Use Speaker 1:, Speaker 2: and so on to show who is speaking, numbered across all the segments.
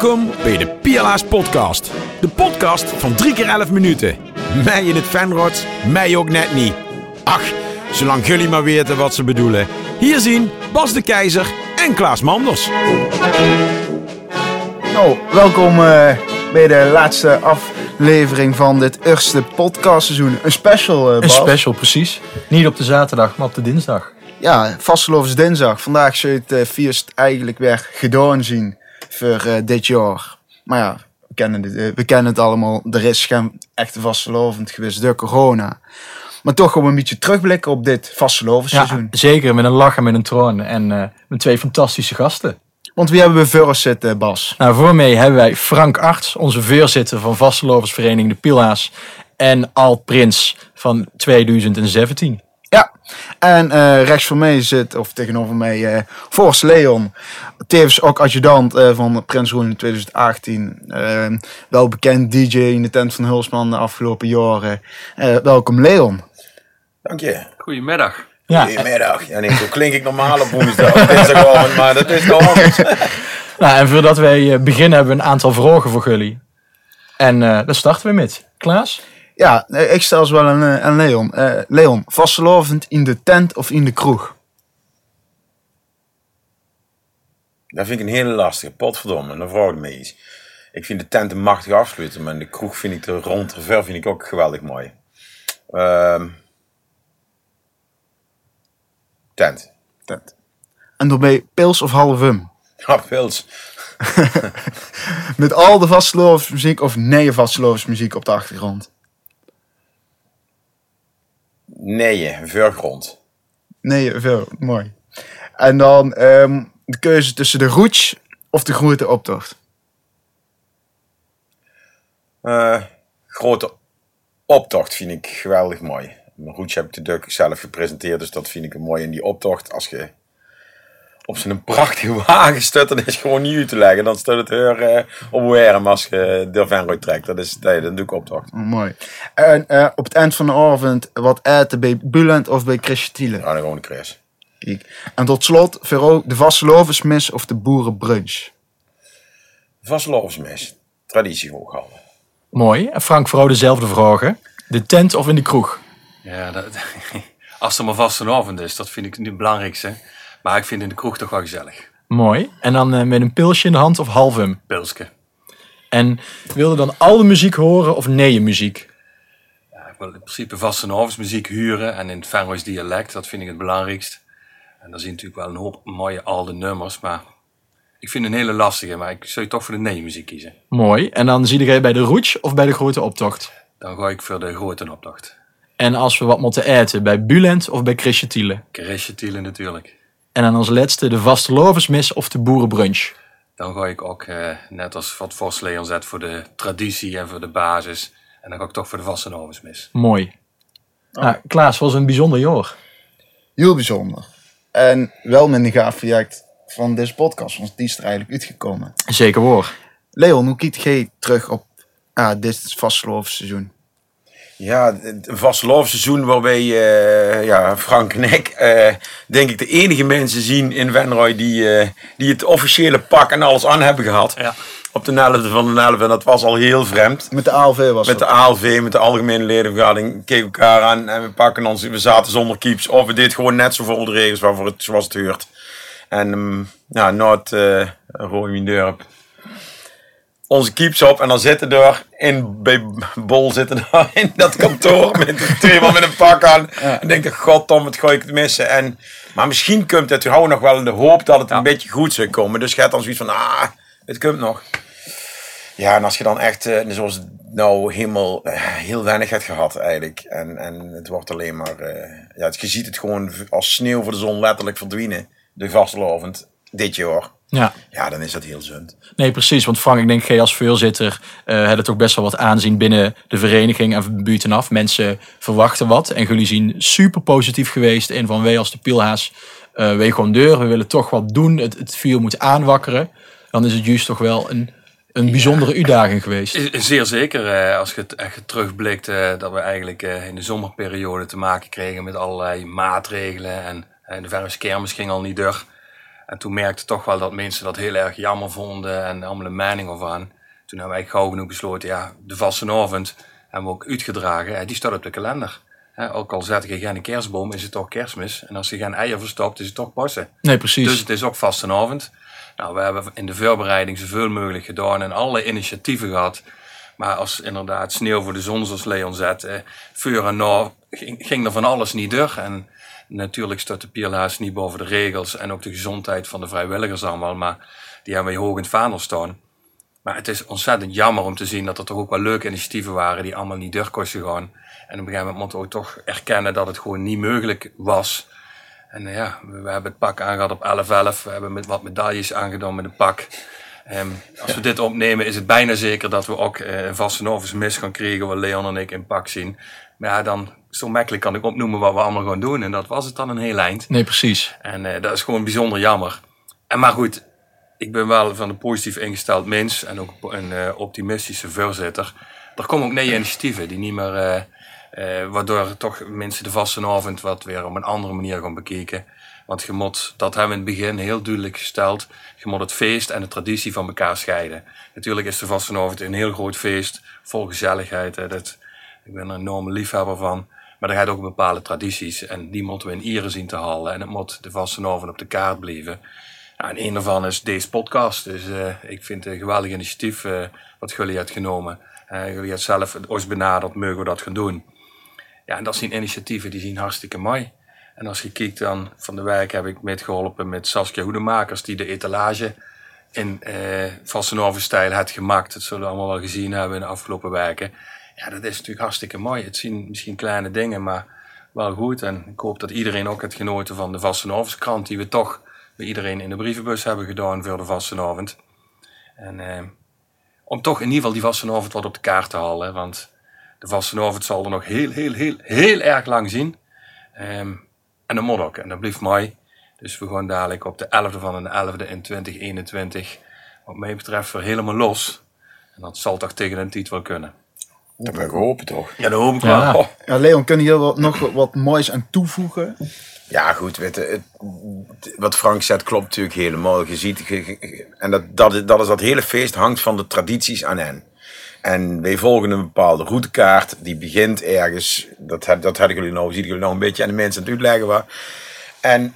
Speaker 1: Welkom bij de Piala's Podcast. De podcast van 3 keer 11 minuten. Mij in het fanrot, mij ook net niet. Ach, zolang jullie maar weten wat ze bedoelen. Hier zien Bas de Keizer en Klaas Manders.
Speaker 2: Nou, welkom eh, bij de laatste aflevering van dit eerste podcastseizoen. Een special, eh
Speaker 3: Een special, precies. Niet op de zaterdag, maar op de dinsdag.
Speaker 2: Ja, vastelovens dinsdag. Vandaag zou je het feest eigenlijk weer gedaan zien voor eh, dit jaar. Maar ja, we kennen, het, eh, we kennen het allemaal. Er is geen echte vastelovend geweest door corona. Maar toch gewoon een beetje terugblikken op dit
Speaker 3: Ja,
Speaker 2: vastelovenseizoen.
Speaker 3: zeker. Met een lach en met een troon. En eh, met twee fantastische gasten.
Speaker 2: Want wie hebben we voor ons zitten, Bas?
Speaker 3: Nou, voor mij hebben wij Frank Arts, onze voorzitter van Vasteloversvereniging De Pila's. En Alt Prins van 2017.
Speaker 2: Ja, en eh, rechts voor mij zit, of tegenover mij, eh Forst Leon. Tevens ook adjudant eh, van Prins Roel in 2018. Eh, wel bekend DJ in de tent van Hulsman de afgelopen jaren. Eh, welkom Leon.
Speaker 4: Dank je.
Speaker 5: Goedemiddag.
Speaker 3: Ja,
Speaker 4: Goedemiddag. Ja, nee, zo klink ik normaal op woensdag. dinsdagavond, maar dat is toch anders.
Speaker 3: nou, en voordat wij beginnen hebben we een aantal vragen voor jullie. En eh daar starten we met. Klaas?
Speaker 2: Ja, eh, ik stel ze wel aan, eh, aan Leon. Eh, Leon, vastelovend in de tent of in de kroeg?
Speaker 4: Dat vind ik een hele lastige. Potverdomme, dan vraag ik me iets. Ik vind de tent een machtig afsluiten, maar in de kroeg vind ik de rond de ver vind ik ook geweldig mooi. Ehm tent.
Speaker 2: Tent. En daarbij pils of half um?
Speaker 4: Ja, pils.
Speaker 2: Met al de vastelovensmuziek of nee vastelovensmuziek op de achtergrond?
Speaker 4: Nee, vergrond.
Speaker 2: Nee, veel. Mooi. En dan ehm, de keuze tussen de roets of de grote optocht.
Speaker 4: Eh, grote optocht vind ik geweldig mooi. Mijn roetje heb ik de Duk zelf gepresenteerd, dus dat vind ik een mooi. in die optocht, als je op zo'n prachtige wagen stut, dan is gewoon niet uit te leggen. Dan staat het heel eh, op warm als je de Venroy trekt. Dat is, nee, dan doe ik optocht.
Speaker 2: Oh, mooi. En eh, op het eind van de avond wat eten bij Bulent of bij Chrisje Thiele.
Speaker 4: Ja, dan gewoon een Chris.
Speaker 2: Kijk. En tot slot voor de vastelovensmis of de boerenbrunch.
Speaker 4: Vastelovensmis. Traditie hooghouden.
Speaker 3: Mooi. En Frank, vooral dezelfde vragen. De tent of in de kroeg?
Speaker 5: Ja, dat, als er maar vast een avond is, dat vind ik het belangrijkste. Maar ik vind in de kroeg toch wel gezellig.
Speaker 3: Mooi. En dan eh, met een pilsje in de hand of halvum?
Speaker 5: Pilske.
Speaker 3: En wilde dan alle muziek horen of nee muziek?
Speaker 5: Ja, ik wil in principe vaste avondsmuziek huren en in het Venroys dialect, dat vind ik het belangrijkst. En daar zie je natuurlijk wel een hoop mooie oude nummers, maar ik vind het een hele lastige, maar ik zou toch voor de nee-muziek kiezen.
Speaker 3: Mooi. En dan zie jij bij de roets of bij de grote optocht?
Speaker 5: Dan ga ik voor de grote optocht.
Speaker 3: En als we wat moeten eten, bij Bulent of bij Chrisje Thiele?
Speaker 5: Keresje Tielen natuurlijk.
Speaker 3: En dan als laatste de vastelovensmis of de boerenbrunch?
Speaker 5: Dan ga ik ook, eh, net als wat Vos Leon zet, voor de traditie en voor de basis. En dan ga ik toch voor de vaste avondsmis.
Speaker 3: Mooi. Nou, Klaas, was een bijzonder jaar.
Speaker 2: Heel bijzonder. En wel met een gaaf project van deze podcast, want die is er eigenlijk uitgekomen.
Speaker 3: Zeker hoor.
Speaker 2: Leon, hoe kijkt jij terug op ah, dit vastelovenseizoen?
Speaker 4: Ja, een vastelovenseizoen waarbij eh, ja, Frank en ik, eh, denk ik, de enige mensen zien in Venroy die, eh, die het officiële pak en alles aan hebben gehad.
Speaker 5: Ja.
Speaker 4: Op de 11e van de 11 en dat was al heel vreemd.
Speaker 2: Met de ALV was
Speaker 4: Met de. ALV, met de algemene ledenvergadering, keken elkaar aan en we pakken ons, we zaten zonder keeps. Of we deden gewoon net zo volgens de regels waarvoor het, zoals het hoort. En ehm, ja, Noord, uh, Roy Mindurp, onze keeps op en dan zitten er in, bij Bol zitten daar in dat kantoor met twee man met een pak aan. En denk ik, godom, wat ga ik het missen. En, maar misschien komt het, we houden nog wel in de hoop dat het een beetje goed zou komen. Dus je hebt dan zoiets van, ah, het komt nog. Ja, en als je dan echt, eh, zoals het nou helemaal eh, heel weinig hebt gehad eigenlijk. En, en het wordt alleen maar, eh, ja, je ziet het gewoon als sneeuw voor de zon letterlijk verdwijnen. De vastelovend, dit jaar.
Speaker 3: Ja,
Speaker 4: Ja, dan is dat heel zund.
Speaker 3: nee precies. Want Frank, ik denk jij als voorzitter eh had het ook best wel wat aanzien binnen de vereniging en buitenaf. Mensen verwachten wat. En jullie zien super positief geweest in van wij als de Pielhaas, eh wij gewoon deur. We willen toch wat doen. Het, het vuur moet aanwakkeren. Dan is het juist toch wel een, een bijzondere uitdaging geweest.
Speaker 5: Zeer zeker, eh, als je het echt terugblikt, eh, dat we eigenlijk eh, in de zomerperiode te maken kregen met allerlei maatregelen. En de kermis ging al niet door. En toen merkte toch wel dat mensen dat heel erg jammer vonden en allemaal een mening over aan. Toen hebben wij gauw genoeg besloten, ja, de vastenavond hebben we ook uitgedragen. Die staat op de kalender. Ook al zet je geen kerstboom, is het toch kerstmis. En als je geen eieren verstopt, is het toch passen.
Speaker 3: Nee, precies.
Speaker 5: Dus het is ook vastenavond. Nou, we hebben in de voorbereiding zoveel mogelijk gedaan en alle initiatieven gehad. Maar als inderdaad sneeuw voor de zon, zoals Leon zet, eh, vuur en na, ging, ging er van alles niet door. En natuurlijk staat de Pierlaas niet boven de regels en ook de gezondheid van de vrijwilligers allemaal. Maar die hebben we hoog in het vaandel staan. Maar het is ontzettend jammer om te zien dat er toch ook wel leuke initiatieven waren die allemaal niet door kosten gaan. En op een gegeven moment moeten we ook toch erkennen dat het gewoon niet mogelijk was. En eh, ja, we, we hebben het pak aangehad op 11-11. We hebben met wat medailles aangedaan met een pak. Ehm, als we dit opnemen is het bijna zeker dat we ook eh, een vaste mis gaan krijgen waar Leon en ik in pak zien. Maar ja, dan zo makkelijk kan ik opnoemen wat we allemaal gaan doen. En dat was het dan een heel eind.
Speaker 3: Nee, precies.
Speaker 5: En eh, dat is gewoon bijzonder jammer. En maar goed, ik ben wel van een positief ingesteld mens en ook een eh, optimistische voorzitter. Er komen ook nieuwe initiatieven die niet meer, eh, waardoor toch mensen de vastenavond wat weer op een andere manier gaan bekijken. Want je moet, dat hebben we in het begin heel duidelijk gesteld, je moet het feest en de traditie van elkaar scheiden. Natuurlijk is de vastenavond een heel groot feest, vol gezelligheid. Hè, dat, ik ben er een enorme liefhebber van. Maar er gaat ook bepaalde tradities en die moeten we in Ieren zien te halen. En het moet de vastenavond op de kaart blijven. En een daarvan is deze podcast. Dus eh, ik vind het een geweldig initiatief eh, wat jullie hebben genomen. Eh, jullie hebben zelf ons benaderd, mogen we dat gaan doen. Ja, en dat zijn initiatieven die zien hartstikke mooi. En als je kijkt dan, van de wijk heb ik meegeholpen met Saskia Hoedemakers, die de etalage in eh Vastenhoven-stijl had gemaakt. Dat zullen we allemaal wel gezien hebben in de afgelopen weken. Ja, dat is natuurlijk hartstikke mooi. Het zien misschien kleine dingen, maar wel goed. En ik hoop dat iedereen ook het genoten van de Vastenhovenskrant, die we toch bij iedereen in de brievenbus hebben gedaan voor de Vastenavond. En eh, om toch in ieder geval die Vastenavond wat op de kaart te halen. Want de Vastenavond zal er nog heel, heel, heel, heel erg lang zien. Ehm, en dat moet ook. En dat blijft mooi. Dus we gaan dadelijk op de 11e van de 11e in 2021, wat mij betreft, weer helemaal los. En dat zal toch tegen een tijd wel kunnen.
Speaker 4: Dat ben ik hopen toch.
Speaker 5: Ja, dat hoop ik
Speaker 3: Ja.
Speaker 5: wel.
Speaker 2: Ja, Leon, kun je hier wat, nog wat, wat moois aan toevoegen?
Speaker 4: Ja, goed, weet je, het- wat Frank zegt klopt natuurlijk helemaal. Je ziet, je- je- en dat, dat, dat is dat hele feest hangt van de tradities aan hen. En wij volgen een bepaalde routekaart, die begint ergens, dat, dat hadden jullie nou, ziet jullie nou een beetje aan de mensen aan het uitleggen waar. En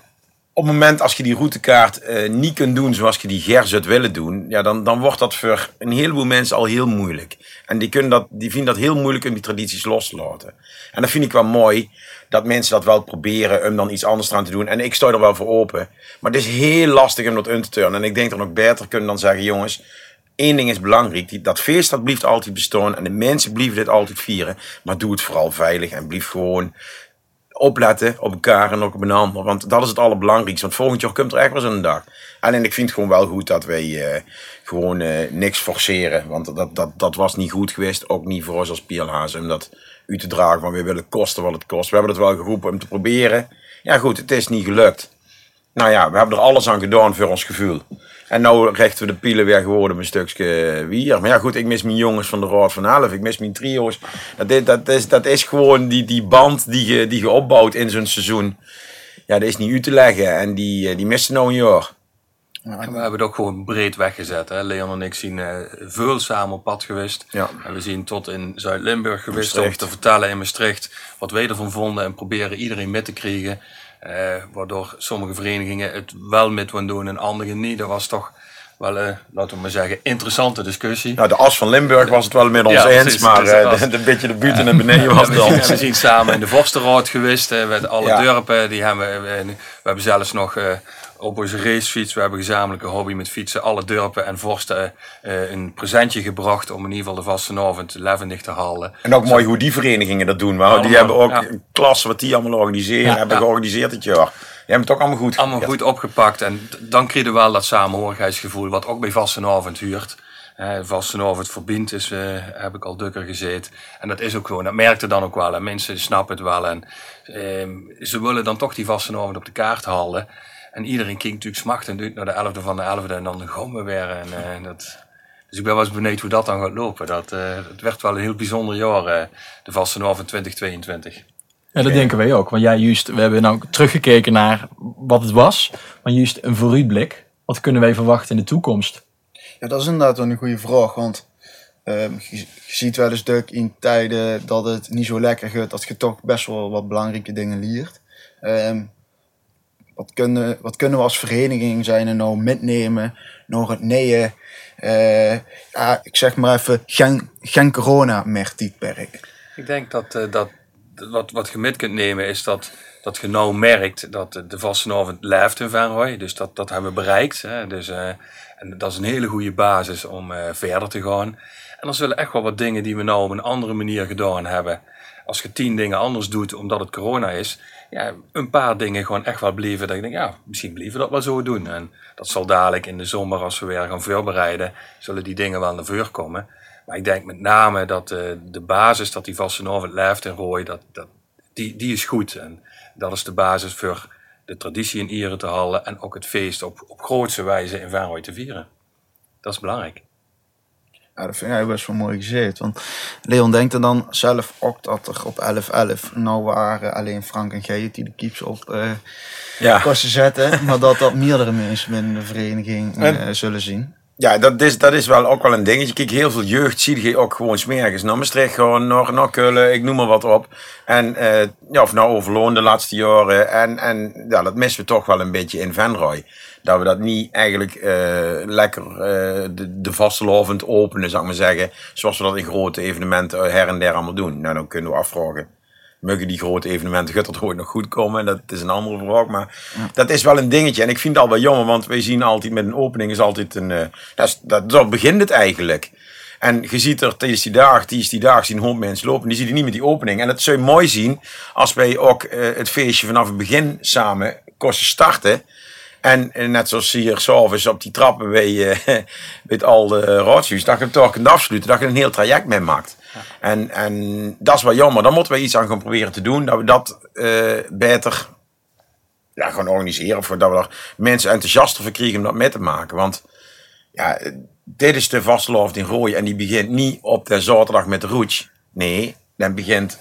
Speaker 4: op het moment als je die routekaart eh, niet kunt doen zoals je die Ger zou willen doen, ja, dan, dan wordt dat voor een heleboel mensen al heel moeilijk. En die, kunnen dat, die vinden dat heel moeilijk om die tradities los te laten. En dat vind ik wel mooi, dat mensen dat wel proberen om dan iets anders aan te doen. En ik sta er wel voor open. Maar het is heel lastig om dat in te turnen. En ik denk dat we nog beter kunnen dan zeggen, jongens, één ding is belangrijk. Dat feest dat blijft altijd bestaan. En de mensen blijven dit altijd vieren. Maar doe het vooral veilig en blijf gewoon opletten op elkaar en ook op een ander. Want dat is het allerbelangrijkste. Want volgend jaar komt er echt wel zo'n dag. Alleen ik vind het gewoon wel goed dat wij eh, gewoon eh, niks forceren. Want dat, dat, dat was niet goed geweest. Ook niet voor ons als Pierlazen om dat u te dragen. Want we willen kosten wat het kost. We hebben het wel geroepen om te proberen. Ja goed, het is niet gelukt. Nou ja, we hebben er alles aan gedaan voor ons gevoel. En nou richten we de pielen weer gewoon op een stukje wier. Maar ja goed, ik mis mijn jongens van de Raad van Elf. Ik mis mijn trio's. Dat is, dat is, dat is gewoon die, die band die je, die je opbouwt in zo'n seizoen. Ja, dat is niet uit te leggen. En die, eh, die misten nou een jaar.
Speaker 5: En we hebben het ook gewoon breed weggezet. Hè. Leon en ik zien veel samen op pad geweest.
Speaker 4: Ja.
Speaker 5: En we zien tot in Zuid-Limburg geweest om te vertellen in Maastricht wat wij ervan vonden en proberen iedereen mee te krijgen. Eh, waardoor sommige verenigingen het wel met doen en andere niet. Dat was toch wel, eh, laten we maar zeggen, interessante discussie.
Speaker 4: Nou, de as van Limburg was het wel met ons
Speaker 5: Ja,
Speaker 4: eens.
Speaker 5: precies,
Speaker 4: Maar
Speaker 5: is
Speaker 4: eh,
Speaker 5: de
Speaker 4: de beetje de buiten en beneden was het
Speaker 5: we zien samen in de Vorstenraad geweest. eh, met alle
Speaker 4: Ja.
Speaker 5: dorpen. Die hebben, we, we, hebben zelfs nog op onze racefiets. We hebben een gezamenlijke hobby met fietsen. Alle dorpen en vorsten een presentje gebracht. Om in ieder geval de vastenavond levendig te halen.
Speaker 4: En ook mooi hoe die verenigingen dat doen. Maar die hebben ook
Speaker 5: ja.
Speaker 4: een klas wat die allemaal organiseren. hebben
Speaker 5: ja.
Speaker 4: georganiseerd dit jaar. Die hebben het ook allemaal goed.
Speaker 5: Allemaal goed opgepakt. En dan krijg je wel dat samenhorigheidsgevoel. Wat ook bij vastenavond huurt. Eh vastenavond verbindt is, eh, heb ik al dukker gezeten. En dat is ook gewoon. Dat merkte dan ook wel. En mensen snappen het wel. En ehm, ze willen dan toch die vastenavond op de kaart halen. En iedereen kijkt natuurlijk smachtend uit naar de 11e van de 11e. En dan gaan we weer. En, eh, dat, dus ik ben wel eens benieuwd hoe dat dan gaat lopen. Dat, het werd wel een heel bijzonder jaar. de vastenavond 2022.
Speaker 3: Ja, dat denken wij ook. Want jij, juist, we hebben nou teruggekeken naar wat het was. Maar juist een vooruitblik. Wat kunnen wij verwachten in de toekomst?
Speaker 2: Ja, dat is inderdaad wel een goede vraag. Want ehm, je, je ziet wel eens Duk in tijden dat het niet zo lekker gaat, dat je toch best wel wat belangrijke dingen leert. Ehm, wat, kunnen, wat kunnen we als vereniging zijn en nou metnemen naar het nieuwe, eh, ja, ik zeg maar even, geen, geen corona meer tijdperk.
Speaker 5: Ik denk dat, eh, dat wat, wat je met kunt nemen is dat, dat je nou merkt dat de vastenavond leeft in Venrooy. Dus dat, dat hebben we bereikt. Hè. Dus, eh, en dat is een hele goede basis om eh, verder te gaan. En er zullen echt wel wat dingen die we nou op een andere manier gedaan hebben. Als je tien dingen anders doet omdat het corona is, ja, een paar dingen gewoon echt wel blijven. Dat ik denk, ja, misschien blijven we dat wel zo doen. En dat zal dadelijk in de zomer, als we weer gaan voorbereiden, zullen die dingen wel naar voren komen. Maar ik denk met name dat uh, de basis, dat die Vastenavond leeft in Rooi, dat, dat, die, die is goed. En dat is de basis voor de traditie in Ieren te halen en ook het feest op, op grootste wijze in Venrooy te vieren. Dat is belangrijk.
Speaker 2: Ja, dat vind ik best wel mooi gezegd. Want Leon denkt er dan zelf ook dat er op 11-11 nou waren alleen Frank en Geert die de keeps op uh,
Speaker 4: Ja.
Speaker 2: kosten zetten. maar dat dat meerdere mensen binnen de vereniging uh, zullen zien.
Speaker 4: Ja, dat is, dat is wel ook wel een dingetje. Kijk, heel veel jeugd zie je ook gewoon smergens naar Maastricht gewoon, naar, naar ik noem maar wat op. En, uh, ja, of nou Overloon de laatste jaren. En, en ja, dat missen we toch wel een beetje in Venrooy. Dat we dat niet eigenlijk uh, lekker uh, de, de openen, zou ik maar zeggen. Zoals we dat in grote evenementen her en der allemaal doen. Nou, dan kunnen we afvragen. Muggen die grote evenementen, gaat dat ooit nog goed komen? Dat is een andere vraag, maar ja. dat is wel een dingetje. En ik vind het al wel jammer, want wij zien altijd met een opening is altijd een... Uh, dat, is, dat, dat begint het eigenlijk. En je ziet er tijdens die dag, tijdens die dag zien honderd mensen lopen. Die zie je niet met die opening. En dat zou je mooi zien als wij ook uh, het feestje vanaf het begin samen kosten starten. En, en net zoals hier s'avonds op die trappen bij, uh, bij het oude raadshuis, dat je het toch kunt afsluiten. Dat je een heel traject mee maakt. En, en dat is wel jammer. Dan moeten we iets aan gaan proberen te doen. Dat we dat uh, beter ja, gaan organiseren. Of dat we er mensen enthousiaster voor krijgen om dat mee te maken. Want ja, dit is de vasteloft in Rooien. En die begint niet op de zaterdag met de roets. Nee, dan begint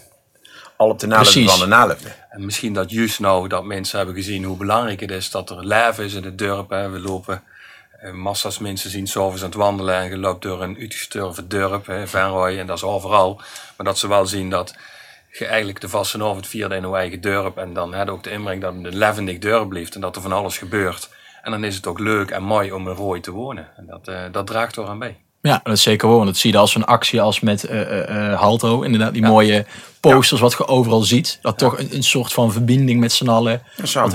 Speaker 4: al op de 11 van de 11.
Speaker 5: En misschien dat juist nou dat mensen hebben gezien hoe belangrijk het is dat er leven is in het dorp. Hè. We lopen massa's mensen zien s'avonds aan het wandelen en je loopt door een uitgestorven dorp, hè, Venrooy, en dat is overal. Maar dat ze wel zien dat je eigenlijk de vastenavond vierde in uw eigen dorp en dan hè, ook de inbreng dat het een levendig dorp blijft en dat er van alles gebeurt. En dan is het ook leuk en mooi om in Rooi te wonen. En dat, uh, dat draagt er aan bij.
Speaker 3: Ja, dat is zeker wel. Dat zie je als een actie als met uh, uh, Halto. Inderdaad, die ja. mooie posters ja. wat je overal ziet. Dat ja. toch een, een, soort van verbinding met z'n allen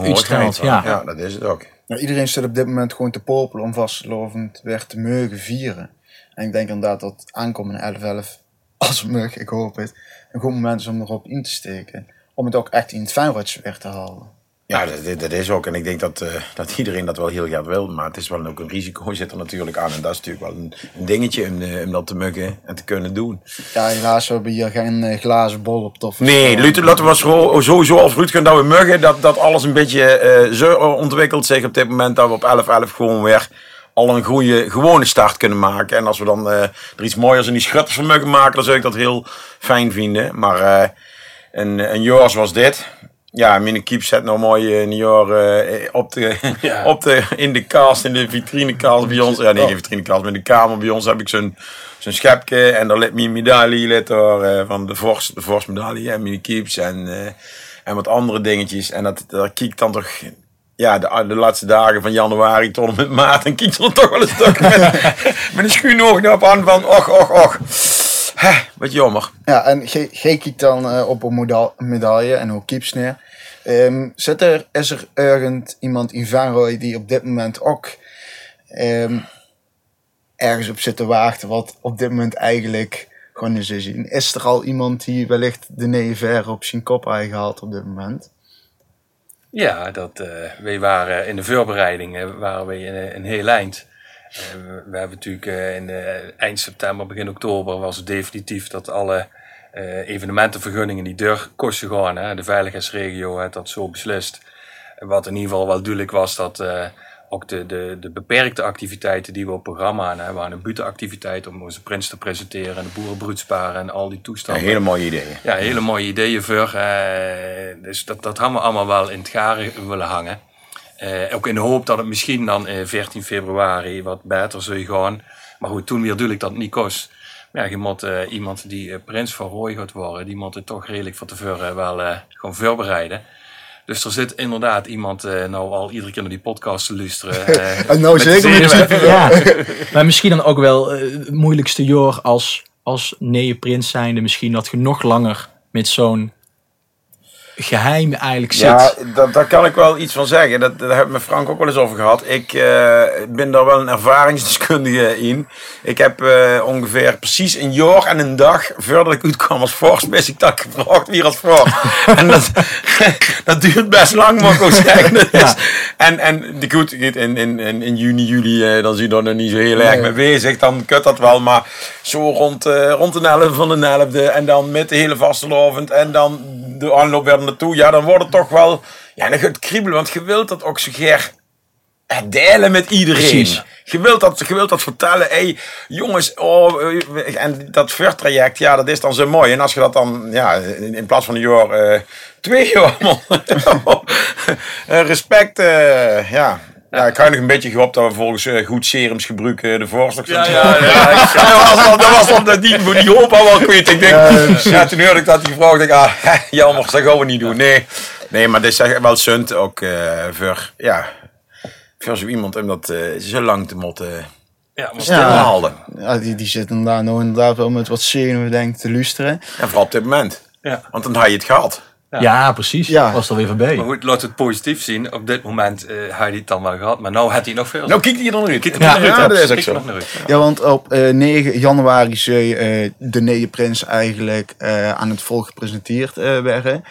Speaker 4: uitstraalt. Ja. ja, dat is het ook.
Speaker 2: Nou, iedereen zit op dit moment gewoon te popelen om vastgelovend weer te mogen vieren. En ik denk inderdaad dat aankomende 11-11, als mag, ik hoop het, een goed moment is om erop in te steken. Om het ook echt in het Feyenoordje weg te halen.
Speaker 4: Ja, dat, dat, is ook. En ik denk dat, uh, dat iedereen dat wel heel graag wil. Maar het is wel ook een risico zit er natuurlijk aan. En dat is natuurlijk wel een, een dingetje om, uh, om dat te muggen en te kunnen doen.
Speaker 2: Ja, helaas we hebben hier geen uh, glazen bol op tof.
Speaker 4: Nee, Lute, laten we sowieso als Ruud gaan dat we muggen. Dat, dat alles een beetje zo ontwikkelt zich op dit moment. Dat we op 11-11 gewoon weer al een goede, gewone start kunnen maken. En als we dan er iets mooiers in die schutters van muggen maken, dan zou ik dat heel fijn vinden. Maar een, een jaar zoals dit ja, mijn keep zet nou mooi in jaar uh, op de, ja. op de, in de kast, in de vitrinekast bij ons. Ja, nee, de vitrinekast, maar in de kamer bij ons heb ik zo'n zo'n schepje en daar ligt mijn medaille ligt er, uh, van de Vors, de Vors medaille en mijn keeps en, en wat andere dingetjes. En dat, daar kijk dan toch, ja, de, de laatste dagen van januari tot en met maart, en kijk dan toch wel een stuk met, met een schuin oog op aan van, och, och, och. Hè, wat jammer.
Speaker 2: Ja, en kijkt dan uh, op een medaille en hoe keeps neer. Um, zit er, is er ergens iemand in Vanrooy die op dit moment ook um, ergens op zit te wachten wat op dit moment eigenlijk gewoon is zien? Is er al iemand die wellicht de neven op zijn kop heeft gehaald op dit moment?
Speaker 5: Ja, dat, uh, wij waren in de voorbereidingen waren we een, een heel eind. We hebben natuurlijk uh, in eind september, begin oktober was het definitief dat alle uh, evenementenvergunningen die door kosten gaan. Hè. De veiligheidsregio heeft dat zo beslist. Wat in ieder geval wel duidelijk was dat ook de, de, de beperkte activiteiten die we op programma hebben. Hadden een butenactiviteit om onze prins te presenteren. En de boerenbroedsparen en al die
Speaker 4: Ja,
Speaker 5: toestanden.
Speaker 4: hele mooie ideeën.
Speaker 5: Ja, hele mooie ideeën voor. eh, dus dat, dat hebben we allemaal wel in het garen willen hangen. Eh, ook in de hoop dat het misschien dan eh 14 februari wat beter zou gaan. Maar goed, toen weer ik dat niet kost. Maar ja, je moet eh, iemand die eh, prins van Rooi gaat worden, die moet het toch redelijk van tevoren wel eh, gewoon voorbereiden. Dus er zit inderdaad iemand eh, nou al iedere keer naar die podcast te luisteren. eh,
Speaker 2: En nou zeker.
Speaker 3: Ja. maar misschien dan ook wel eh, het moeilijkste jaar als, als neeënprins zijnde. Misschien dat je nog langer met zo'n geheim eigenlijk zit.
Speaker 4: Ja, dat, daar kan ik wel iets van zeggen. Dat, daar heb ik met Frank ook wel eens over gehad. Ik eh, ben daar wel een ervaringsdeskundige in. Ik heb eh, ongeveer precies een jaar en een dag voordat ik uitkwam als vorst, ik dat gevraagd wie als vorst. en dat, dat duurt best lang, mag ik ook zeggen. Is, En, en goed, in, in, in, in juni, juli, eh, dan zie je er nog niet zo heel erg
Speaker 2: Nee.
Speaker 4: mee bezig. Dan kut dat wel, maar zo rond, rond de 11 van de 11e en dan met de hele vastelovend en dan de aanloop weer naartoe. Ja, dan wordt het toch wel, ja, dan gaat het kriebelen, want je wilt dat ook zo delen met iedereen.
Speaker 3: Precies.
Speaker 4: Je wilt dat, je wilt dat vertellen. Hey, jongens, oh, eh, en dat vertraject, ja, dat is dan zo mooi. En als je dat dan, ja, in, plaats van een jaar, eh, twee jaar, man. Eh, respect, ja. Ja, ik ga nog een beetje gehoopt dat we volgens eh, goed serums gebruiken de voorstel.
Speaker 5: Ja, ja, ja.
Speaker 4: dat was dan, dat was dan dat die, die hoop al wel kwijt. Ik denk, ja, toen hoorde ik dat die vrouw, ik denk, ah, jammer, dat gaan we niet doen. Nee, nee maar dit is echt wel sunt ook eh, voor, ja, voor zo iemand om dat eh, zo lang te moeten
Speaker 5: Ja, maar
Speaker 4: stilhouden.
Speaker 2: Ja, die, die zit inderdaad nog inderdaad wel met wat zenuwen denk te luisteren.
Speaker 4: En vooral op dit moment.
Speaker 5: Ja.
Speaker 4: Want dan had je het gehad.
Speaker 3: Ja, precies.
Speaker 2: Ja.
Speaker 3: Was er weer voorbij.
Speaker 5: Maar goed, laat het positief zien. Op dit moment eh had hij het dan wel gehad, maar nou had hij nog veel.
Speaker 4: Nou, kijk die er nog uit.
Speaker 5: Kijk
Speaker 3: Ja,
Speaker 4: ja, dat is ook zo.
Speaker 2: Ja, want op eh, 9 januari zou eh, de Neeënprins eigenlijk eh, aan het volk gepresenteerd eh, werden.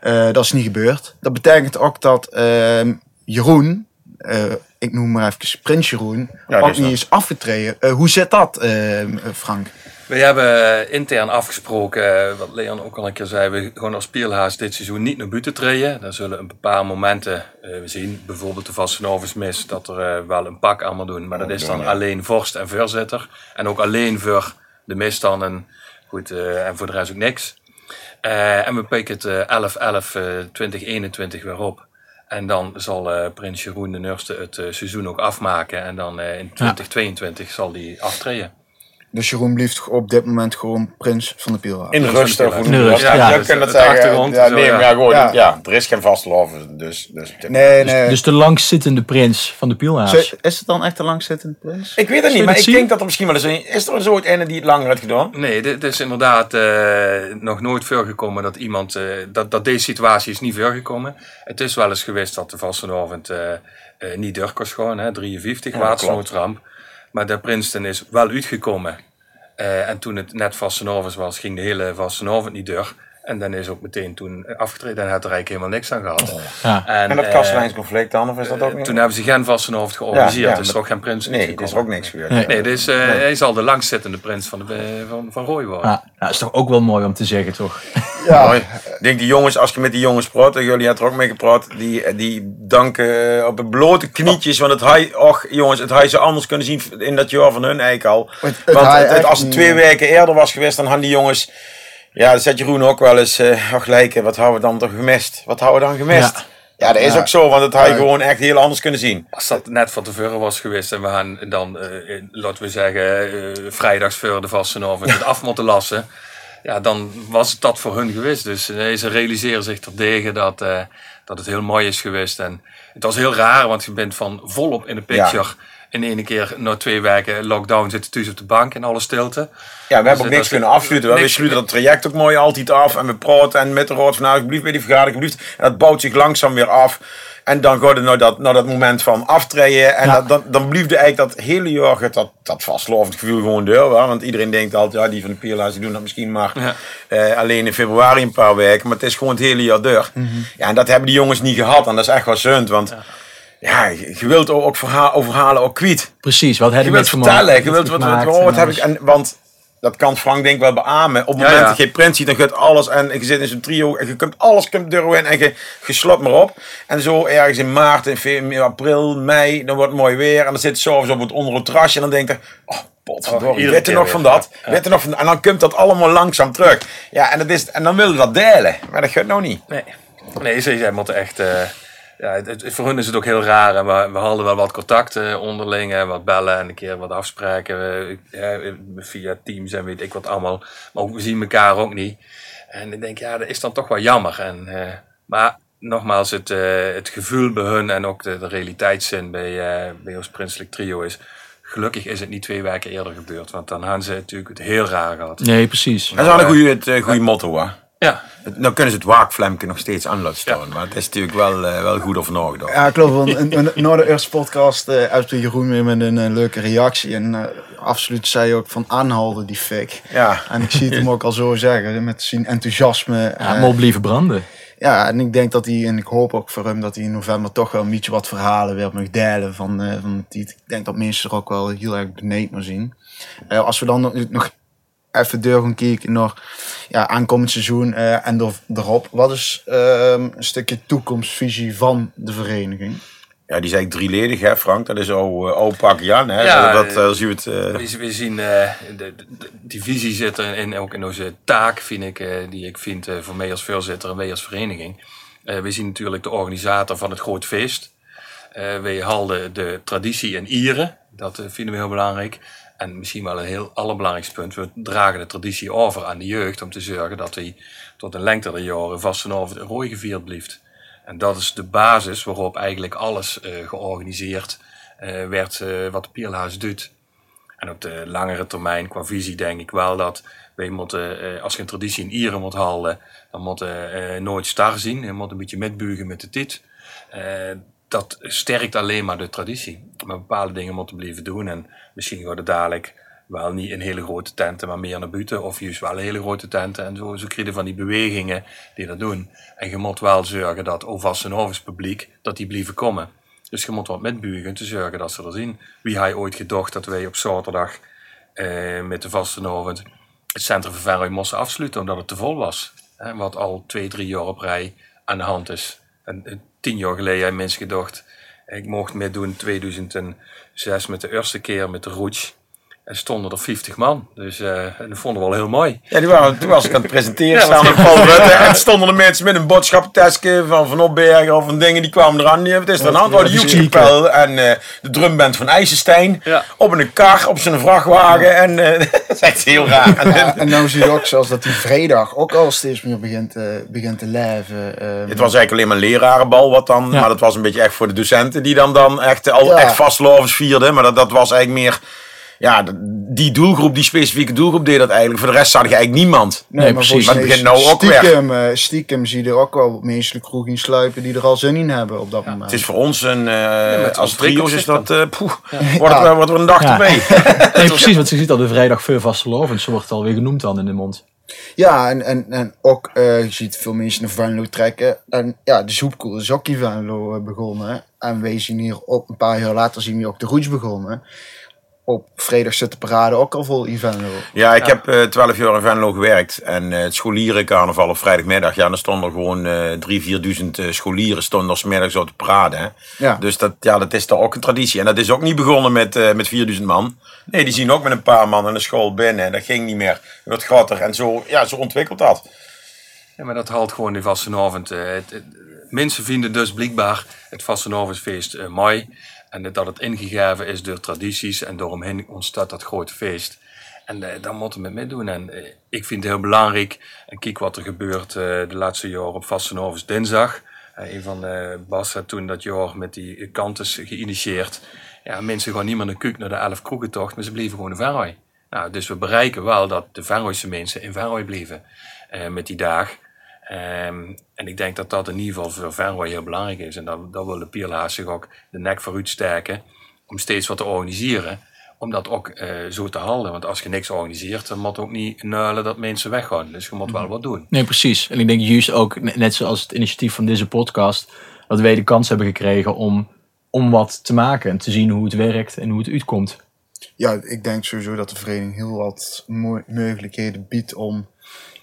Speaker 2: Eh, dat is niet gebeurd. Dat betekent ook dat ehm, Jeroen, eh, ik noem maar even Prins Jeroen, ook
Speaker 4: is
Speaker 2: niet is afgetreden. Eh, hoe zit dat, eh, Frank?
Speaker 5: We hebben intern afgesproken, eh, wat Leon ook al een keer zei, we gewoon als Pielhaas dit seizoen niet naar buiten treden. Dan zullen een paar momenten eh, we zien, bijvoorbeeld de Vastenovensmis, dat er eh, wel een pak allemaal doen. Maar dat is dan alleen vorst en voorzitter. En ook alleen voor de mis dan en, goed, eh, en voor de rest ook niks. Eh, en we pikken het eh, 11-11-2021 weer op. En dan zal eh, Prins Jeroen de Nurste het eh, seizoen ook afmaken. En dan eh, in 2022 zal die aftreden.
Speaker 2: Dus Jeroen blijft op dit moment gewoon Prins van de Pielhaar.
Speaker 4: In rust. of hoe
Speaker 3: In
Speaker 4: noem je dat?
Speaker 3: rust, ja.
Speaker 4: Ja, je
Speaker 5: Dus
Speaker 4: kunt zeggen. Ja, nee,
Speaker 5: ja.
Speaker 4: maar ja, gewoon,
Speaker 2: Ja.
Speaker 4: ja. er is geen vastloven. Dus, dus.
Speaker 2: Nee, nee.
Speaker 3: Dus de langzittende prins van de Pielhaas.
Speaker 2: Is het dan echt een langzittende prins?
Speaker 4: Ik weet het niet, maar ik
Speaker 3: zien?
Speaker 4: denk dat er misschien wel eens een... Is er zo een die het langer heeft gedaan?
Speaker 5: Nee, dit is inderdaad eh, nog nooit voorgekomen dat iemand, eh, dat, dat deze situatie is niet voorgekomen. Het is wel eens geweest dat de vastenavond eh eh niet door kon gaan, hè, 53,
Speaker 4: Ja.
Speaker 5: Maar de Princeton is wel uitgekomen. Eh, en toen het net vastenavond was, ging de hele vastenavond niet door. En dan is ook meteen toen afgetreden en had er eigenlijk helemaal niks aan gehad.
Speaker 3: Ja.
Speaker 4: En dat
Speaker 5: eh,
Speaker 4: kastelijnsconflict dan, of is dat ook
Speaker 5: eh,
Speaker 4: niet?
Speaker 5: Toen hebben ze geen vastenavond georganiseerd,
Speaker 4: Ja, ja,
Speaker 5: dus er ook geen prins
Speaker 4: Nee, er is ook niks gebeurd.
Speaker 5: Nee, dus eh, hij zal de langzittende prins van, de, van, van Rooi worden.
Speaker 3: Ja, nou, is toch ook wel mooi om te zeggen, toch?
Speaker 4: Mooi. Ik denk die jongens, als je met die jongens praat, en jullie hebben er ook mee gepraat, die, die danken eh, op de blote knietjes, want het hij, och jongens, het hij ze anders kunnen zien in dat jaar van hun eigenlijk al.
Speaker 2: Het- het
Speaker 4: want het- als het twee weken eerder was geweest, dan hadden die jongens, ja, dat zet Jeroen ook wel eens, eh ach lijken, wat hebben we dan toch gemist? Wat hebben we dan gemist?
Speaker 3: Ja.
Speaker 4: Ja, dat is
Speaker 2: Ja.
Speaker 4: ook zo, want het hij
Speaker 2: Ja.
Speaker 4: gewoon echt heel anders kunnen zien.
Speaker 5: Als dat net van tevoren was geweest en we gaan dan, eh, in- laten we zeggen, eh, vrijdags voor de vastenavond het af moeten lassen. Ja, dan was het dat voor hun geweest. Dus eh, ze realiseren zich terdege dat, eh, dat het heel mooi is geweest. En het was heel raar, want je bent van volop in de picture. In ene keer na twee weken lockdown zitten thuis op de bank in alle stilte.
Speaker 4: Ja, we hebben ook
Speaker 5: dat
Speaker 4: niks
Speaker 5: is-
Speaker 4: kunnen afsluiten. We
Speaker 5: niks-
Speaker 4: sluiten dat traject ook mooi altijd af. En we praten en met de raad van alsjeblieft bij die vergadering. alsjeblieft. En dat bouwt zich langzaam weer af. En dan gaat het naar dat, naar dat moment van aftreden. En
Speaker 3: Ja.
Speaker 4: dat, dan, dan blijft eigenlijk dat hele jaar dat, dat vastlovend gevoel gewoon deur. Hoor. Want iedereen denkt altijd, ja, die van de Pierla's die doen dat misschien maar
Speaker 5: Ja.
Speaker 4: eh, alleen in februari een paar weken. Maar het is gewoon het hele jaar deur. Ja, en dat hebben die jongens niet gehad. En dat is echt wel zunt. Want ja, je, je wilt ook verha overhalen ook kwijt.
Speaker 3: Precies, wat
Speaker 4: Je
Speaker 3: hebben
Speaker 4: wilt vertellen, je wilt wat, wat, wat, wat heb ik. En, want dat kan Frank denk ik wel beamen. Op het moment
Speaker 5: ja.
Speaker 4: dat je print ziet, dan gaat alles en je zit in zo'n trio en je kunt alles kunt in en je, je maar op. En zo ergens in maart, in fe- april, mei, dan wordt het mooi weer en dan zit je s'avonds op het onder het terrasje en dan denk je, oh, potverdorie,
Speaker 5: Oh,
Speaker 4: weet nog van dat?
Speaker 5: ja.
Speaker 4: Weet je nog van, en dan komt dat allemaal langzaam terug. Ja, en, dat is, en dan willen we dat delen, maar dat gaat nou niet.
Speaker 5: Nee, nee ze, zij moeten echt. eh, ja, het, het- voor hun is het ook heel raar. En we, we hadden wel wat contacten onderling, hè, wat bellen en een keer wat afspraken via Teams en weet ik wat allemaal. Maar ook, we zien elkaar ook niet. En ik denk, ja, dat is dan toch wel jammer. En, eh, maar nogmaals, het, eh, het gevoel bij hun en ook de, de realiteitszin bij, eh, bij ons prinselijk trio is. Gelukkig is het niet twee weken eerder gebeurd, want dan hadden ze natuurlijk het heel raar gehad.
Speaker 3: Nee, precies.
Speaker 4: Dat is wel een goede, het goede motto, hè.
Speaker 5: Ja,
Speaker 4: Nou kunnen ze het waakflemke nog steeds aan laten staan, maar het is natuurlijk wel, eh, wel goed over nagedacht.
Speaker 2: Ja, klopt. Want in- in- na de eerste podcast uh, uitte Jeroen weer met een eh, leuke reactie. En eh, absoluut zei ook van aanhouden die fik.
Speaker 4: Ja.
Speaker 2: En ik zie het hem ook al zo zeggen, met zijn enthousiasme.
Speaker 3: Ja,
Speaker 2: eh,
Speaker 3: maar blijven branden.
Speaker 2: ja, en ik denk dat hij, en ik hoop ook voor hem, dat hij in november toch wel een beetje wat verhalen weer mag delen van, eh van het lied. Ik denk dat mensen er ook wel heel erg beneden naar zien. Eh, als we dan nog, nog even deur gaan kijken naar ja, aankomend seizoen eh, en er, erop. Wat is ehm, een stukje toekomstvisie van de vereniging?
Speaker 4: Ja, die is eigenlijk drieledig, hè, Frank? Dat is oude, oude pak Jan, hè?
Speaker 5: Ja,
Speaker 4: dat, dat
Speaker 5: eh,
Speaker 4: eh, zien we het... eh,
Speaker 5: We, zien eh, de, de, die visie zit er in, ook in onze taak, vind ik, eh, die ik vind eh, voor mij als voorzitter en wij als vereniging. Eh, we zien natuurlijk de organisator van het groot feest. Eh wij halden de traditie in Ieren, dat eh, vinden we heel belangrijk. En misschien wel een heel allerbelangrijkste punt, we dragen de traditie over aan de jeugd om te zorgen dat hij tot een lengte der jaren vast en over een rooi gevierd blijft. En dat is de basis waarop eigenlijk alles eh, georganiseerd eh, werd eh, wat de doet. En op de langere termijn, qua visie, denk ik wel dat wij moeten, als je een traditie in Ieren moet houden, dan moeten nooit star zien. Je moet een beetje metbuigen met de tit. Dat sterkt alleen maar de traditie. Maar bepaalde dingen moeten blijven doen. En misschien wordt het dadelijk wel niet in hele grote tenten, maar meer naar buiten. Of juist wel hele grote tenten. En zo, zo krijg van die bewegingen die dat doen. En je moet wel zorgen dat ovast en overs publiek, dat die blijven komen. Dus je moet wat metbuigen te zorgen dat ze er zien. Wie hij ooit gedacht dat wij op zaterdag eh, met de vastenavond het centrum van Venray moesten afsluiten omdat het te vol was. Wat al twee, drie jaar op rij aan de hand is. En tien jaar geleden hebben mensen gedacht, ik mocht meedoen in 2006 met de eerste keer met de Rouge. En stonden er 50 man. Dus eh, en dat vonden we wel heel mooi.
Speaker 4: Ja, die waren, toen was ik aan het presenteren
Speaker 5: Ja, wat-
Speaker 4: met Paul Rutte. En stonden er mensen met een boodschappentasje van Van Opbergen of van dingen, die kwamen eraan. Die, het is er een aantal, de Joekskapel en eh, de drumband van IJsselstein.
Speaker 5: Ja.
Speaker 4: Op een kar, op zijn vrachtwagen. En eh, dat is echt heel raar.
Speaker 2: Ja, en nou zie je ook zelfs dat die vrijdag ook al steeds meer begint, te begint te leven. ehm.
Speaker 4: Het was eigenlijk alleen maar een lerarenbal, wat dan,
Speaker 3: Ja.
Speaker 4: maar dat was een beetje echt voor de docenten die dan, dan echt, al
Speaker 2: Ja.
Speaker 4: echt vastlovens vierden. Maar dat, dat was eigenlijk meer, ja, die doelgroep, die specifieke doelgroep deed dat eigenlijk. Voor de rest zag je eigenlijk niemand.
Speaker 3: Nee, precies.
Speaker 4: Maar het begint nou ook weer.
Speaker 2: stiekem, eh, stiekem zie je er ook wel mensen kroeg in sluipen die er al zin in hebben op dat moment.
Speaker 4: Het is voor ons een, eh,
Speaker 5: het
Speaker 4: als trio's is dat, eh poeh, wordt,
Speaker 2: Ja.
Speaker 4: er, wordt er een dag
Speaker 3: Ja.
Speaker 4: erbij.
Speaker 3: Nee, precies, want je ziet al de vrijdag veel vastelovend. Zo wordt het alweer genoemd dan in de mond.
Speaker 2: Ja, en, en, en ook, eh, je ziet veel mensen naar Venlo trekken. En ja, de Zoepkoel is ook in Venlo begonnen. En wij zien hier ook een paar jaar later zien we ook de Roots begonnen. Op vrijdag zit de parade ook al vol in Venlo.
Speaker 4: Ja, ik heb eh, twaalf jaar in Venlo gewerkt. En eh, het scholierencarnaval op vrijdagmiddag. Ja, dan stonden er gewoon eh drie, vierduizend eh, scholieren stonden er 's middags op te praten. Hè.
Speaker 2: Ja.
Speaker 4: Dus dat, ja, dat is toch ook een traditie. En dat is ook niet begonnen met, eh met 4000 man. Nee, die zien ook met een paar man in de school binnen. Dat ging niet meer. Het werd groter. En zo, ja, zo ontwikkelt dat.
Speaker 5: Ja, maar dat haalt gewoon die vastenavond. het, het- mensen vinden dus blijkbaar het vastenavondfeest mooi. En dat het ingegeven is door tradities en daaromheen ontstaat dat grote feest. En eh, daar moeten we mee doen. En eh, ik vind het heel belangrijk. En kijk wat er gebeurt eh, de laatste jaren op vastenavond dinsdag. Een van Bas had toen dat jaar met die kantes geïnitieerd. Ja, mensen gaan niet meer naar Kuk naar de 11 kroegentocht, maar ze blijven gewoon in Venray. Nou, dus we bereiken wel dat de Venrooyse mensen in Venray blijven met die dag. Ehm, en ik denk dat dat in ieder geval voor Venray heel belangrijk is. En dat, dat wil de Pierlaas zich ook de nek vooruit sterken om steeds wat te organiseren. Om dat ook eh, zo te houden. Want als je niks organiseert, dan moet ook niet nuilen dat mensen weggaan. Dus je moet wel wat doen.
Speaker 3: Nee, precies. En ik denk juist ook, ne- net zoals het initiatief van deze podcast, dat wij de kans hebben gekregen om, om wat te maken en te zien hoe het werkt en hoe het uitkomt.
Speaker 2: Ja, ik denk sowieso dat de vereniging heel wat mo- mogelijkheden biedt om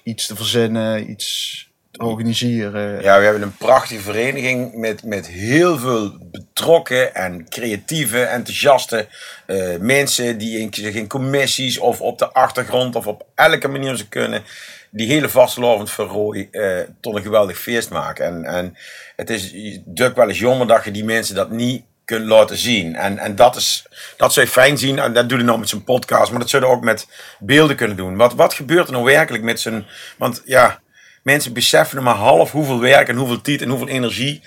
Speaker 2: iets te verzinnen, iets organiseren.
Speaker 4: Ja, we hebben een prachtige vereniging met, met heel veel betrokken en creatieve, enthousiaste eh, mensen die in, zich in commissies of op de achtergrond of op elke manier ze kunnen, die hele vastelovend voor Rooi eh, tot een geweldig feest maken. En, en het is druk wel eens jammer dat je die mensen dat niet kunt laten zien. En, en dat, is, dat zou je fijn zien. En dat doe je nou met zijn podcast. Maar dat zou je ook met beelden kunnen doen. Wat, wat gebeurt er nou werkelijk met zijn... Want ja, mensen beseffen maar half hoeveel werk en hoeveel tijd en hoeveel energie...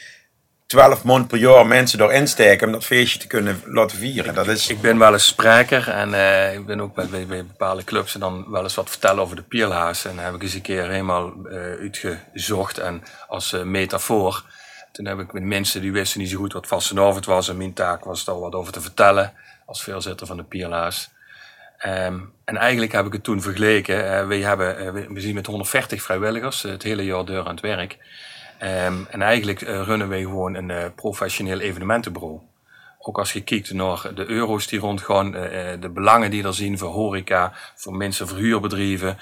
Speaker 4: 12 maanden per jaar mensen erin steken om dat feestje te kunnen laten vieren. Dat is...
Speaker 5: Ik ben wel eens spreker en eh, ik ben ook bij, bij, bij bepaalde clubs en dan wel eens wat vertellen over de Pierlaars. En dan heb ik eens een keer helemaal eh, uitgezocht en als eh, metafoor. Toen heb ik met mensen die wisten niet zo goed wat vastenavond was en mijn taak was daar wat over te vertellen als voorzitter van de Pierlaars. Ehm, en eigenlijk heb ik het toen vergeleken. Eh, we, hebben, eh, we- zien met 140 vrijwilligers het hele jaar door aan het werk. Ehm, en eigenlijk eh, runnen wij gewoon een professioneel evenementenbureau. Ook als je kijkt naar de euro's die rondgaan, de belangen die er zien voor horeca, voor mensen, voor huurbedrijven,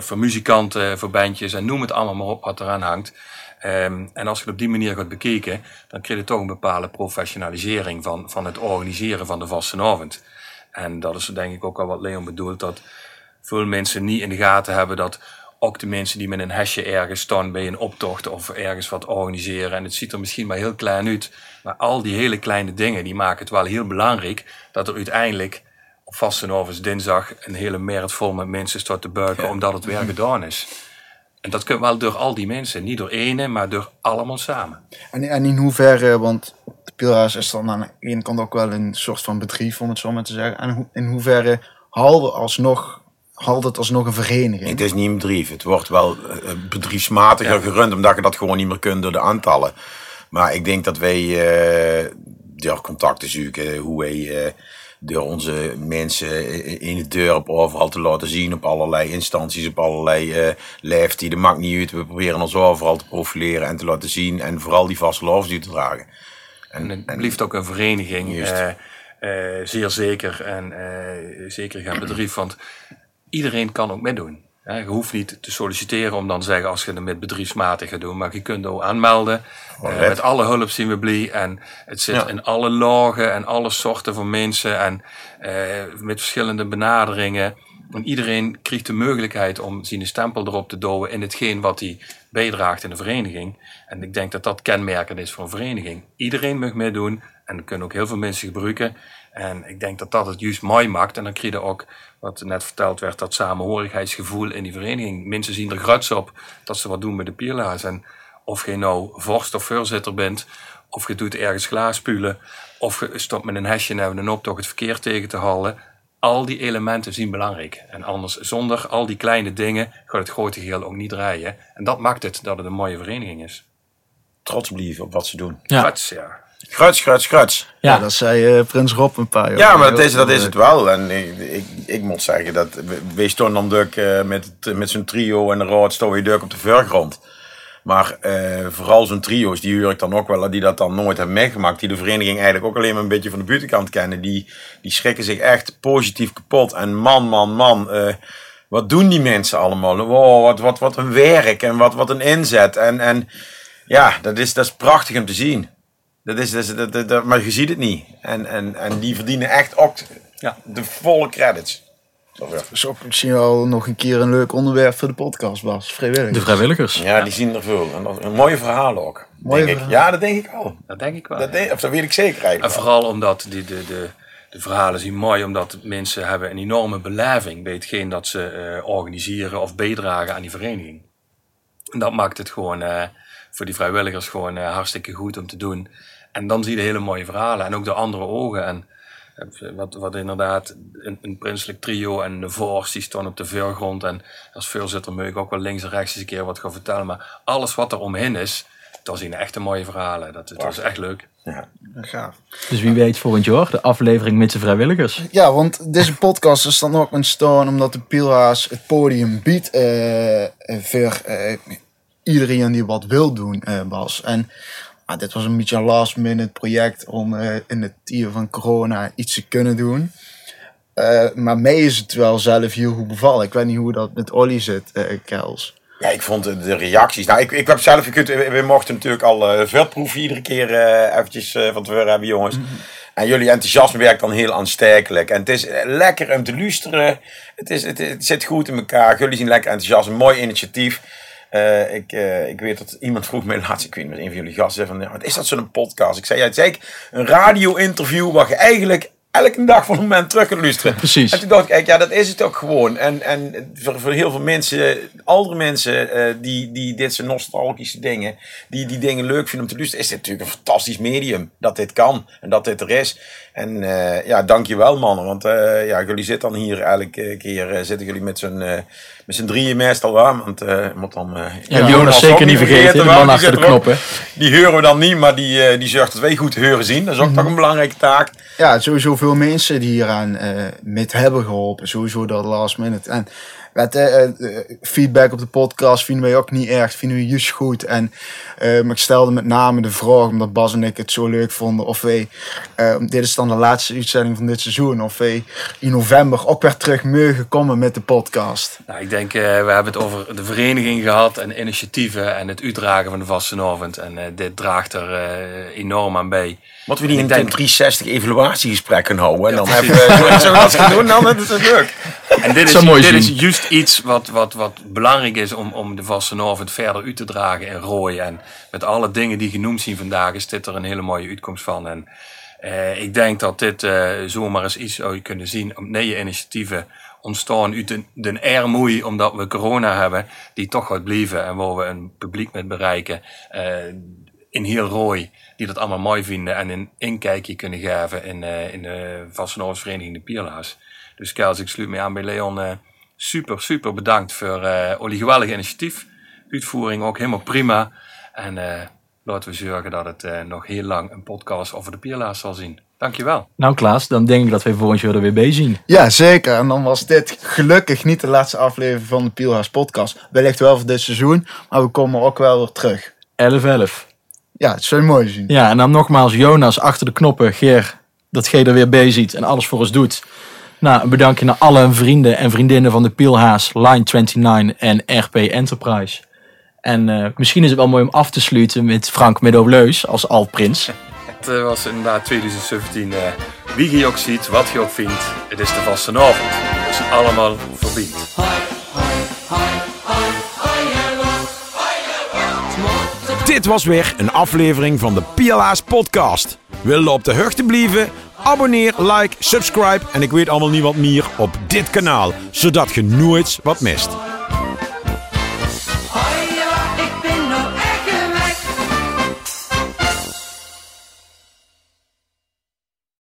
Speaker 5: voor muzikanten, voor bandjes en noem het allemaal maar op wat eraan hangt. Ehm, en als je het op die manier gaat bekijken, dan krijg je toch een bepaalde professionalisering van, van het organiseren van de vastenavond. En dat is denk ik ook al wat Leon bedoelt, dat veel mensen niet in de gaten hebben dat ook de mensen die met een hesje ergens staan bij een optocht of ergens wat organiseren. En het ziet er misschien maar heel klein uit. Maar al die hele kleine dingen, die maken het wel heel belangrijk dat er uiteindelijk op vastenavond dinsdag een hele merd vol met mensen staat te buiken omdat het weer gedaan is. En dat komt wel door al die mensen. Niet door ene, maar door allemaal samen.
Speaker 2: En, en in hoeverre, want de Pilra's is dan aan de ene kant ook wel een soort van bedrijf, om het zo maar te zeggen. En in hoeverre haalt het alsnog, haalt het alsnog een vereniging?
Speaker 4: Het is niet een bedrijf. Het wordt wel eh, bedrijfsmatiger gerund, omdat je dat gewoon niet meer kunt door de aantallen. Maar ik denk dat wij eh door contacten zoeken, hoe wij eh, door onze mensen in het dorp overal te laten zien, op allerlei instanties, op allerlei eh. Dat maakt niet uit. We proberen ons overal te profileren en te laten zien en vooral die vaste loofs te dragen.
Speaker 5: En het blijft ook een vereniging, eh, zeer zeker. En eh, zeker geen bedrijf, want iedereen kan ook meedoen. Hè, je hoeft niet te solliciteren om dan te zeggen als je het met bedrijfsmatig gaat doen. Maar je kunt ook aanmelden. Met alle hulp zien we blij. En het zit
Speaker 4: Ja.
Speaker 5: in alle lagen en alle soorten van mensen. En met verschillende benaderingen. En iedereen krijgt de mogelijkheid om zijn stempel erop te douwen in hetgeen wat hij bijdraagt in de vereniging. En ik denk dat dat kenmerkend is voor een vereniging. Iedereen mag meedoen en dat kunnen ook heel veel mensen gebruiken. En ik denk dat dat het juist mooi maakt. En dan krijg je ook, wat net verteld werd, dat samenhorigheidsgevoel in die vereniging. Mensen zien er grats op dat ze wat doen met de pielaars. En of je nou vorst of voorzitter bent, of je doet ergens glaaspulen, of je stopt met een hesje en een optocht het verkeer tegen te houden. Al die elementen zijn belangrijk. En anders, zonder al die kleine dingen, gaat het grote geheel ook niet draaien. En dat maakt het dat het een mooie vereniging is.
Speaker 4: Trots blijven op wat ze doen.
Speaker 3: Ja.
Speaker 5: Ja.
Speaker 4: Gruts, gruts, gruts.
Speaker 2: Ja,
Speaker 3: Ja,
Speaker 2: dat zei eh, Prins Rob een paar jaar
Speaker 4: Ja, maar dat is, dat is het wel. En ik, ik, ik moet zeggen dat we- stonden dan druk eh, met, met zo'n trio en de rood stonden we op de voorgrond. Maar eh, vooral zo'n trio's, die huur ik dan ook wel, die dat dan nooit hebben meegemaakt, die de vereniging eigenlijk ook alleen maar een beetje van de buitenkant kennen, die, die schrikken zich echt positief kapot. En man, man, man, eh, wat doen die mensen allemaal? Wow, wat, wat, wat een werk en wat, wat een inzet. En, en ja, dat is, dat is prachtig om te zien. Dat is, dat is, dat, dat- dat- maar je ziet het niet. En, en, en die verdienen echt ook
Speaker 5: Ja.
Speaker 4: de volle credits.
Speaker 2: Is ook misschien wel nog een keer een leuk onderwerp voor de podcast, Bas. Vrijwillig.
Speaker 3: de vrijwilligers.
Speaker 4: Ja, die zien er veel. En dat, een mooie verhaal ook.
Speaker 2: Mooie
Speaker 4: denk ik.
Speaker 2: verhalen.
Speaker 4: Ja, dat denk ik wel.
Speaker 5: Dat denk ik wel.
Speaker 4: Dat,
Speaker 5: ja.
Speaker 4: denk, of dat weet ik zeker
Speaker 5: En
Speaker 4: wel.
Speaker 5: vooral omdat die, de, de, de verhalen zijn mooi, omdat mensen hebben een enorme beleving bij hetgeen dat ze eh, organiseren of bijdragen aan die vereniging. En dat maakt het gewoon eh, voor die vrijwilligers gewoon eh, hartstikke goed om te doen. En dan zie je hele mooie verhalen en ook de andere ogen. En wat, wat inderdaad een, een prinselijk trio en de vorst die staan op de voorgrond. En als voorzitter moet ik ook wel links en rechts eens een keer wat gaan vertellen. Maar alles wat er omheen is, dat zijn echte mooie verhalen. Dat, dat is echt leuk.
Speaker 4: Ja.
Speaker 2: Gaaf.
Speaker 3: Dus wie weet volgend jaar de aflevering met z'n vrijwilligers.
Speaker 2: Ja, want deze podcast is dan ook ontstaan omdat de Pilra's het podium biedt eh, voor eh, iedereen die wat wil doen, eh, Bas. En dit was een beetje een last minute project om eh, in het tier van corona iets te kunnen doen. Eh, maar mij is het wel zelf heel goed bevallen. Ik weet niet hoe dat met Olly zit, eh Kels.
Speaker 4: Ja, ik vond de, reacties. Nou, ik, ik heb zelf, je kunt, we, mochten natuurlijk al veldproeven iedere keer eventjes van tevoren hebben, jongens. En jullie enthousiasme werkt dan heel aanstekelijk. En het is lekker om te luisteren. Het, is, het, het zit goed in elkaar. Jullie zien lekker enthousiast. Mooi initiatief. Eh, ik, eh, ik weet dat iemand vroeg mij laatst, ik weet niet, met een van jullie gasten, van, ja, wat is dat zo'n podcast? Ik zei, ja, het is eigenlijk een radio-interview waar je eigenlijk elke dag van een moment terug kunt luisteren.
Speaker 3: Precies.
Speaker 4: En toen dacht ik, ja, dat is het ook gewoon. En, en voor, voor heel veel mensen, andere mensen eh, die, die dit soort nostalgische dingen, die die dingen leuk vinden om te luisteren, is dit natuurlijk een fantastisch medium. Dat dit kan en dat dit er is. En eh, ja, dankjewel mannen. Want eh, ja, jullie zitten dan hier elke keer, zitten jullie met eh, met z'n drieën meestal waar. Want eh moet dan... eh,
Speaker 3: Ja,
Speaker 4: Jonas
Speaker 3: zeker niet vergeten, de man
Speaker 4: die
Speaker 3: achter de knoppen.
Speaker 4: Die horen we dan niet, maar die, eh, die zorgt dat wij goed te horen zien. Dat is ook
Speaker 3: Mhm.
Speaker 4: toch een belangrijke taak.
Speaker 2: Ja, sowieso veel mensen die hieraan eh met hebben geholpen. Sowieso dat last minute. En eh, eh, feedback op de podcast vinden wij ook niet erg. Vinden we juist goed. En eh, maar ik stelde met name de vraag, omdat Bas en ik het zo leuk vonden, of wij, eh, dit is dan de laatste uitzending van dit seizoen, of wij in november ook weer terug mogen komen met de podcast.
Speaker 5: Nou, ik denk, eh, we hebben het over de vereniging gehad en initiatieven en het uitdragen van de vastenavond. En dit draagt er enorm aan bij.
Speaker 4: Wat we die in
Speaker 5: denk-
Speaker 4: een 360 evaluatiegesprekken houden. En dan hebben we zoals we doen, dan is het leuk.
Speaker 5: En dit is, dit is juist iets wat, wat, wat belangrijk is om, om de vastenavond verder uit te dragen en rooien. En met alle dingen die genoemd zien vandaag is dit er een hele mooie uitkomst van. En eh, ik denk dat dit eh, zomaar eens iets zou je kunnen zien om nieuwe initiatieven ontstaan uit de, de ermoei omdat we corona hebben, die toch wat blijven en waar we een publiek met bereiken eh, in heel rooi, die dat allemaal mooi vinden en een inkijkje kunnen geven in, eh, in de Vastenavondsvereniging de Pierlaars. Dus Kels, ik sluit me aan bij Leon. eh, super, super bedankt voor eh jullie geweldige initiatief. Uitvoering ook helemaal prima. En eh, laten we zorgen dat het eh, nog heel lang een podcast over de Pierlaars zal zien. Dankjewel.
Speaker 3: Nou Klaas, dan denk ik dat we volgend jaar er weer bij zien.
Speaker 2: Ja, zeker. En dan was dit gelukkig niet de laatste aflevering van de Pielhaas podcast. Wellicht wel voor dit seizoen, maar we komen ook wel weer terug.
Speaker 3: 11-11.
Speaker 2: Ja, het zou je mooi zien.
Speaker 3: Ja, en dan nogmaals Jonas achter de knoppen. Geer, dat Geer er weer bij ziet en alles voor ons doet. Nou, een bedankje naar alle vrienden en vriendinnen van de Pielhaas, Line29 en RP Enterprise. En eh, misschien is het wel mooi om af te sluiten met Frank Meadow-Leus als altprins.
Speaker 5: Het eh, was inderdaad 2017. eh, wie je ook ziet, wat je ook vindt, het is de vaste avond. Dus allemaal verbiedt.
Speaker 1: Dit was weer een aflevering van de PLA's podcast. Wil je op de hoogte blijven? Abonneer, like, subscribe en ik weet allemaal niet wat meer op dit kanaal, zodat je nooit wat mist.